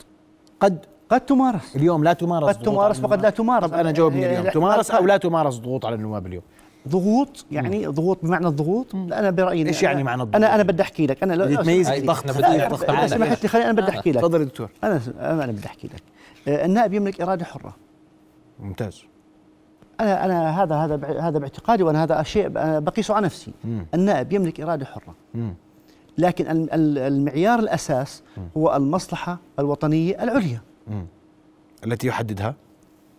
Speaker 1: قد
Speaker 2: قد تمارس.
Speaker 1: اليوم لا تمارس
Speaker 2: قد تمارس وقد لا. تمارس.
Speaker 1: طب أنا جاوبني
Speaker 2: هي-
Speaker 1: اليوم.
Speaker 2: لا،
Speaker 1: تمارس أو لا تمارس ضغوط على النواب اليوم؟
Speaker 2: ضغوط يعني ضغوط بمعنى الضغوط؟ أنا برأيي
Speaker 1: إيش
Speaker 2: أنا-
Speaker 1: يعني معنى الضغوط؟
Speaker 2: أنا أنا بدي أحكي لك. أنا لو
Speaker 1: بدي تميز؟ الضغط الضغط
Speaker 2: اذا
Speaker 3: معنا.
Speaker 2: سمحت لي خليني أنا بدي أحكي لك.
Speaker 1: تفضل يا دكتور.
Speaker 2: أنا أنا أنا بدي أحكي لك. آه، النائب يملك إرادة حرة.
Speaker 1: ممتاز.
Speaker 2: أنا أنا هذا هذا هذا باعتقادي وأنا هذا شيء بقيسه على نفسي.
Speaker 1: مم.
Speaker 2: النائب يملك إرادة حرة.
Speaker 1: مم.
Speaker 2: لكن ال- ال- المعيار الأساس هو المصلحة الوطنية العليا.
Speaker 1: التي يحددها؟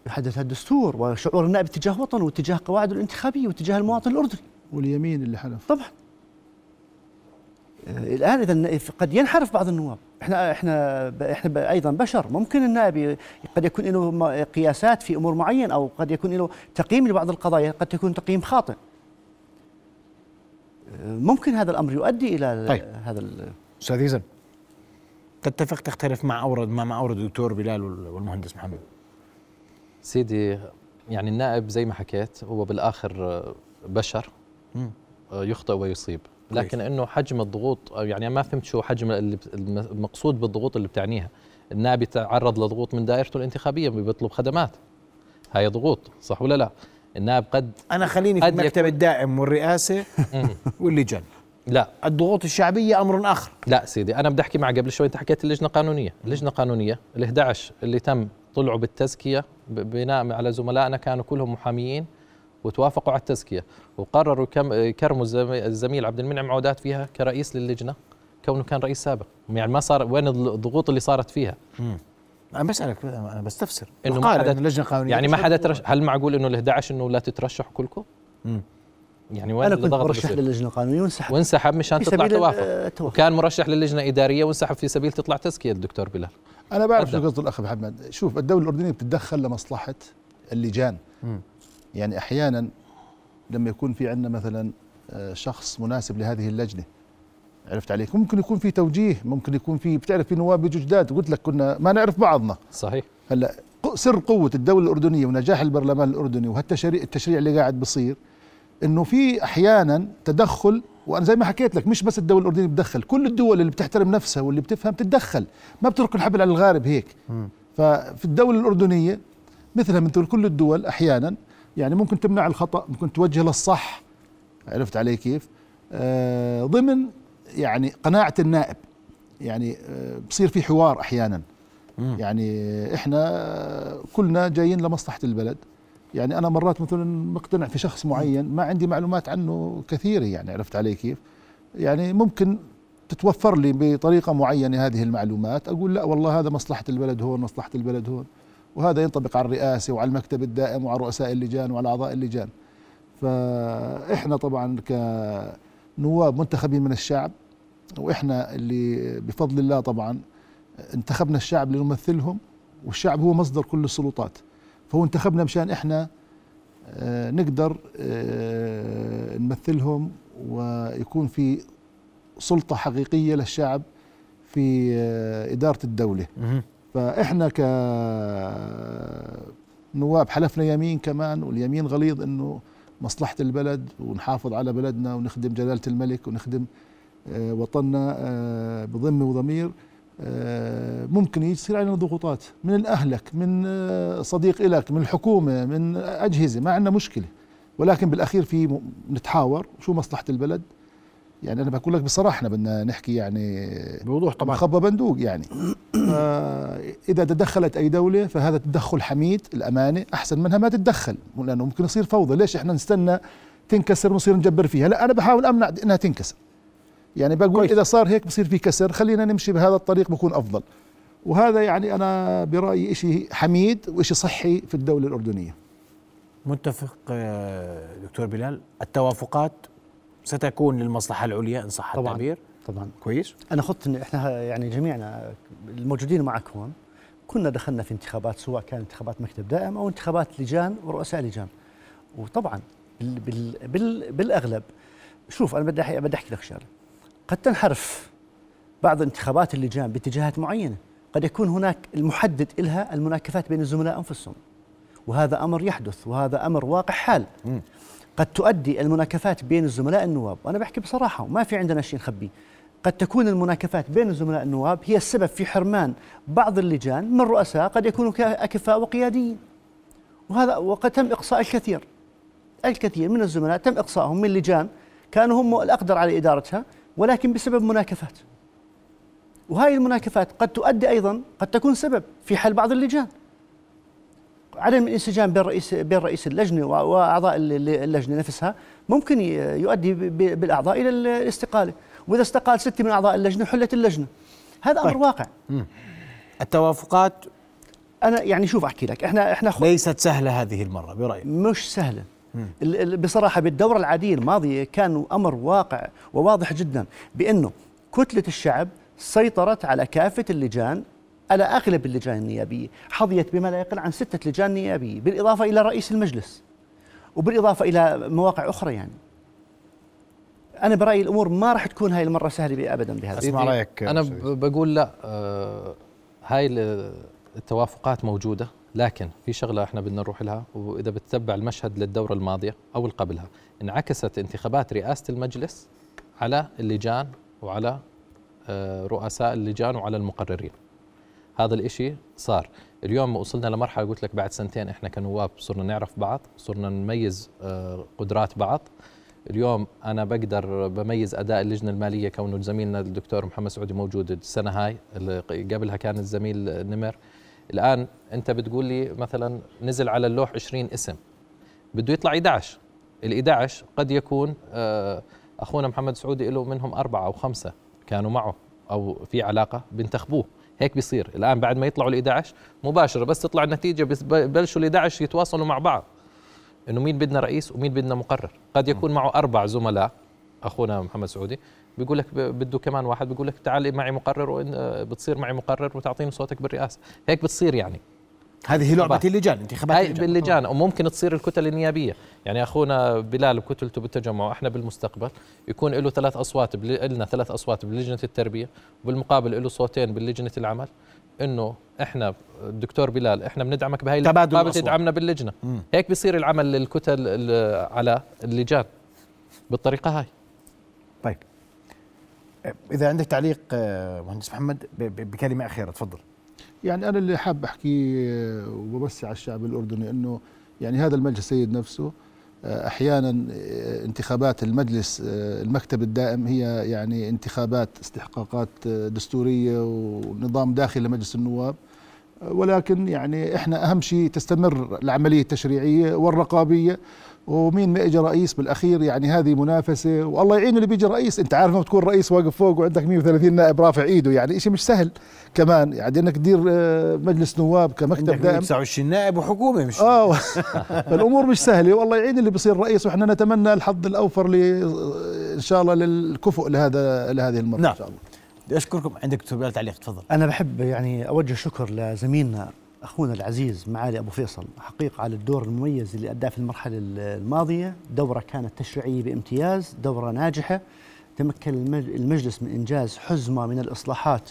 Speaker 2: يحدثها الدستور وشعور النائب تجاه وطنه وتجاه قواعده الانتخابية وتجاه المواطن الأردني.
Speaker 5: واليمين اللي حلف.
Speaker 2: طبعا. آه، الآن اذا قد ينحرف بعض النواب. إحنا إحنا إحنا أيضا بشر. ممكن النائب قد يكون له م- قياسات في أمور معينة أو قد يكون له تقييم لبعض القضايا قد يكون تقييم خاطئ. ممكن هذا الأمر يؤدي إلى
Speaker 1: طيب.
Speaker 2: هذا
Speaker 1: أستاذ يزن تتفق تختلف مع أورد مع ما أورد الدكتور بلال وال- والمهندس محمد؟
Speaker 3: سيدي يعني النائب زي ما حكيت هو بالآخر آه، بشر. آه، يخطئ ويصيب. لكن إنه حجم الضغوط أو يعني ما فهمت شو حجم المقصود بالضغوط اللي بتعنيها. النائب يتعرض لضغوط من دائرته الانتخابية بيطلب خدمات. هاي ضغوط صح ولا لا؟ النائب قد
Speaker 1: أنا خليني في المكتب الدائم والرئاسة واللجان
Speaker 3: لا.
Speaker 1: الضغوط الشعبية أمر آخر.
Speaker 3: لا سيدي أنا بدي أحكي معك قبل شوي أنت حكيت اللجنة القانونيه اللجنة القانونيه ال11 اللي تم طلعوا بالتزكية بناء على زملائنا كانوا كلهم محاميين وتوافقوا على التزكية. وقرروا يكرموا الزمي- الزميل عبد المنعم عودات فيها كرئيس للجنة كونه كان رئيس سابق. يعني ما صار وين الضغوط اللي صارت فيها؟
Speaker 1: أنا بسألك أنا بستفسر
Speaker 3: إنه ما حدا
Speaker 1: إن اللجنه القانونيه
Speaker 3: يعني ما حدا
Speaker 1: الضغوط.
Speaker 3: ترش هل معقول إنه ال11 إنه لا تترشحوا كلكم
Speaker 1: مم.
Speaker 3: يعني وين
Speaker 2: أنا كنت مرشح؟ للجنة القانونية وانسحب
Speaker 3: وانسحب مشان
Speaker 2: في
Speaker 3: تطلع
Speaker 2: سبيل
Speaker 3: توافق. وكان مرشح للجنة إدارية وانسحب في سبيل تطلع تزكية الدكتور بلال
Speaker 5: أنا بعرف. شو قصد الأخ محمد شوف الدولة الأردنية بتتدخل لمصلحة اللجان. يعني أحيانا لما يكون في عندنا مثلا آه، شخص مناسب لهذه اللجنة عرفت عليك؟ ممكن يكون في توجيه ممكن يكون في بتعرف في نواب بيجوا جداد قلت لك كنا ما نعرف بعضنا.
Speaker 3: صحيح.
Speaker 5: هلا سر قوة الدولة الأردنية ونجاح البرلمان الأردني وهالتشريع التشريع اللي قاعد بصير إنه في أحيانا تدخل وأنا زي ما حكيت لك مش بس الدولة الأردنية بتدخل كل الدول اللي بتحترم نفسها واللي بتفهم تتدخل ما بترك الحبل على الغارب هيك. ففي الدولة الأردنية مثلها مثل كل الدول أحيانا يعني ممكن تمنع الخطأ ممكن توجه للصح. عرفت علي كيف؟ آه ضمن يعني قناعة النائب. يعني آه بصير في حوار أحيانا. يعني إحنا كلنا جايين لمصلحة البلد. يعني أنا مرات مثلا مقتنع في شخص معين ما عندي معلومات عنه كثيرة يعني عرفت علي كيف؟ يعني ممكن تتوفر لي بطريقة معينة هذه المعلومات أقول لا والله هذا مصلحة البلد هون مصلحة البلد هون. وهذا ينطبق على الرئاسة وعلى المكتب الدائم وعلى رؤساء اللجان وعلى أعضاء اللجان. فإحنا طبعا كنواب منتخبين من الشعب وإحنا اللي بفضل الله طبعا انتخبنا الشعب لنمثلهم والشعب هو مصدر كل السلطات فهو انتخبنا مشان إحنا آه، نقدر آه، نمثلهم ويكون في سلطة حقيقية للشعب في آه، إدارة الدولة. فإحنا كنواب حلفنا يمين كمان واليمين غليظ إنه مصلحة البلد ونحافظ على بلدنا ونخدم جلالة الملك ونخدم وطننا آه، بضمة وضمير آه، ممكن يصير علينا ضغوطات من أهلك من آه، صديق إلك من الحكومة من أجهزة ما عندنا مشكلة. ولكن بالأخير في نتحاور شو مصلحة البلد. يعني أنا بقول لك بصراحة إحنا بدنا نحكي يعني
Speaker 1: بوضوح طبعا.
Speaker 5: خبى بندوق يعني. إذا تدخلت أي دولة فهذا تدخل حميد الأمانة أحسن منها ما تتدخل لأنه ممكن يصير فوضى. ليش إحنا نستنى تنكسر ونصير نجبر فيها؟ لا أنا بحاول أمنع إنها تنكسر. يعني بقول
Speaker 1: كويس.
Speaker 5: إذا صار هيك بصير في كسر خلينا نمشي بهذا الطريق بكون أفضل. وهذا يعني أنا برأيي إشي حميد وإشي صحي في الدولة الأردنية.
Speaker 1: متفق آه، دكتور بلال. التوافقات ستكون للمصلحة العليا إن صح
Speaker 2: طبعاً.
Speaker 1: التعبير؟
Speaker 2: طبعا.
Speaker 1: كويس.
Speaker 2: أنا خدت ان إحنا يعني جميعنا الموجودين معك هون كنا دخلنا في انتخابات سواء كان انتخابات مكتب دائم أو انتخابات لجان ورؤساء لجان. وطبعا بال بال بال بالأغلب شوف أنا بدي بدي أحكي لك شغلة. قد تنحرف بعض انتخابات اللجان باتجاهات معينة. قد يكون هناك المحدد لها المناكفات بين الزملاء أنفسهم. وهذا أمر يحدث وهذا أمر واقع حال. قد تؤدي المناكفات بين الزملاء النواب. وأنا بحكي بصراحة وما في عندنا شيء نخبيه قد تكون المناكفات بين الزملاء النواب هي السبب في حرمان بعض اللجان من رؤساء قد يكونوا اكفاء وقياديين. وهذا وقد تم إقصاء الكثير. الكثير من الزملاء تم اقصائهم من لجان كانوا هم الأقدر على إدارتها. ولكن بسبب مناكفات. وهذه المناكفات قد تؤدي أيضا قد تكون سبب في حل بعض اللجان. عدم الانسجام بين رئيس بين رئيس اللجنة وأعضاء ال- ال- اللجنة نفسها ممكن يؤدي بالأعضاء إلى ال- الاستقالة. وإذا استقال ستة من أعضاء اللجنة حلت اللجنة. هذا أمر
Speaker 1: طيب.
Speaker 2: واقع.
Speaker 1: التوافقات؟
Speaker 2: أنا يعني شوف أحكي لك. إحنا إحنا خ-
Speaker 1: ليست سهلة هذه المرة برأيك؟
Speaker 2: مش سهلة. بصراحة بالدورة العادية الماضية كان أمر واقع وواضح جدا بأنه كتلة الشعب سيطرت على كافة اللجان على أغلب اللجان النيابية، حظيت بما لا يقل عن ستة لجان نيابية، بالإضافة إلى رئيس المجلس. وبالإضافة إلى مواقع أخرى يعني. أنا برأيي الأمور ما راح تكون هاي المرة سهلة ابدا بهذا
Speaker 3: أسمع
Speaker 1: رأيك
Speaker 3: أنا بقول لا آه هاي ال- التوافقات موجودة لكن في شغلة إحنا بدنا نروح لها وإذا بتتبع المشهد للدورة الماضية أو اللي قبلها انعكست انتخابات رئاسة المجلس على اللجان وعلى آه رؤساء اللجان وعلى المقررين. هذا الإشي صار. اليوم وصلنا لمرحلة قلت لك بعد سنتين إحنا كنواب صرنا نعرف بعض صرنا نميز آه، قدرات بعض. اليوم أنا بقدر بميز أداء اللجنة المالية كونه زميلنا الدكتور محمد سعودي موجود السنة هاي اللي قبلها كان الزميل نمر. الآن أنت بتقول لي مثلا نزل على اللوح 20 اسم بده يطلع 11 ال 11 قد يكون آه، أخونا محمد سعودي له منهم أربعة أو خمسة كانوا معه أو في علاقة بينتخبوه هيك بيصير. الآن بعد ما يطلعوا ال 11 مباشرة بس تطلع النتيجة بس ببلشوا ال 11 يتواصلوا مع بعض. إنه مين بدنا رئيس ومين بدنا مقرر. قد يكون معه أربع زملاء أخونا محمد سعودي بيقول لك بده كمان واحد بيقول لك تعال معي مقرر وإن آه، بتصير معي مقرر وتعطيني صوتك بالرئاسة. هيك بتصير يعني.
Speaker 1: هذه لعبة. اللجان انتخابات
Speaker 3: هاي
Speaker 1: اللجان.
Speaker 3: باللجان. وممكن تصير الكتل النيابية. يعني أخونا بلال بكتلته بالتجمع إحنا بالمستقبل يكون له ثلاث أصوات بل- لنا ثلاث أصوات بلجنة التربية وبالمقابل له صوتين بلجنة العمل. إنه إحنا الدكتور بلال إحنا بندعمك بهاي
Speaker 1: تبادل
Speaker 3: المقابل
Speaker 1: الأصوات.
Speaker 3: تدعمنا باللجنة.
Speaker 1: مم.
Speaker 3: هيك بيصير العمل للكتل على اللجان. بالطريقة هاي.
Speaker 1: إذا عندك تعليق آه، مهندس محمد بكلمة أخيرة تفضل.
Speaker 5: يعني أنا اللي حاب أحكي آه، وبوسع على الشعب الأردني إنه يعني هذا المجلس السيد نفسه آه، أحيانا انتخابات المجلس المكتب الدائم هي يعني انتخابات استحقاقات دستورية ونظام داخلي لمجلس النواب. ولكن يعني إحنا أهم شيء تستمر العملية التشريعية والرقابية. ومين ما اجى رئيس بالأخير يعني هذه منافسة والله يعين اللي بيجي رئيس أنت عارف ما بتكون رئيس واقف فوق وعندك 130 نائب رافع إيده يعني شيء مش سهل كمان يعني إنك تدير آه، مجلس نواب كمكتب
Speaker 1: عندك
Speaker 5: دائم.
Speaker 1: 29 نائب وحكومة مش
Speaker 5: آه فالأمور مش سهلة والله يعين اللي بيصير رئيس وإحنا نتمنى الحظ الأوفر ل إن شاء الله للكفؤ لهذا لهذه المرة
Speaker 1: نعم.
Speaker 5: ان شاء الله.
Speaker 1: بدي أشكركم عندك دكتور تعليق تفضل.
Speaker 2: أنا بحب يعني أوجه شكر لزميلنا أخونا العزيز معالي أبو فيصل حقيقة على الدور المميز اللي أداه في المرحلة الماضية دورة كانت تشريعيه بامتياز دورة ناجحة تمكن المج- المجلس من إنجاز حزمة من الإصلاحات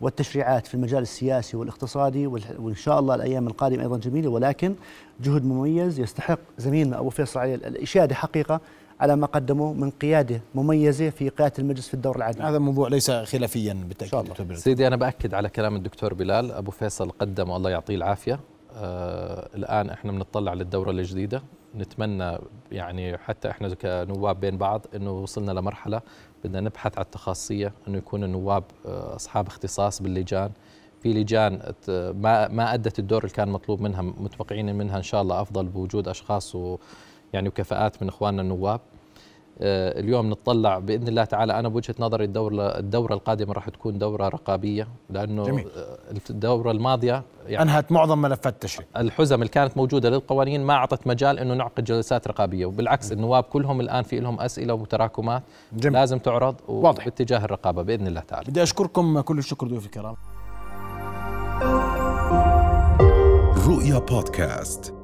Speaker 2: والتشريعات في المجال السياسي والاقتصادي وإن شاء الله الأيام القادمة أيضا جميلة ولكن جهد مميز يستحق زميلنا أبو فيصل عليه الإشادة حقيقة. على ما قدمه من قيادة مميزة في قيادة المجلس في الدور العادي.
Speaker 1: هذا موضوع ليس خلافيا
Speaker 2: بالتأكيد الله.
Speaker 3: سيدي أنا بأكد على كلام الدكتور بلال. أبو فيصل قدم والله يعطيه العافية. آه الآن إحنا بنطلع للدورة الجديدة. نتمنى يعني حتى إحنا كنواب بين بعض إنه وصلنا لمرحلة بدنا نبحث على التخصصيه إنه يكون النواب آه أصحاب اختصاص باللجان. في لجان ما ما أدت الدور اللي كان مطلوب منها متوقعين منها إن شاء الله أفضل بوجود أشخاص ويعني وكفاءات من إخواننا النواب. آه، اليوم نتطلع بإذن الله تعالى. أنا بوجهة نظري الدوره الدورة القادمة راح تكون دورة رقابية لأنه
Speaker 1: جميل.
Speaker 3: آه، الدورة الماضية يعني
Speaker 1: أنهت معظم ملفات التشريع.
Speaker 3: الحزم اللي كانت موجودة للقوانين ما أعطت مجال إنه نعقد جلسات رقابية. وبالعكس النواب كلهم الآن في لهم أسئلة وتراكمات
Speaker 1: جميل.
Speaker 3: لازم تعرض
Speaker 1: واضح.
Speaker 3: باتجاه الرقابة بإذن الله تعالى.
Speaker 1: بدي أشكركم كل الشكر ضيوف الكرام.
Speaker 4: رؤيا بودكاست.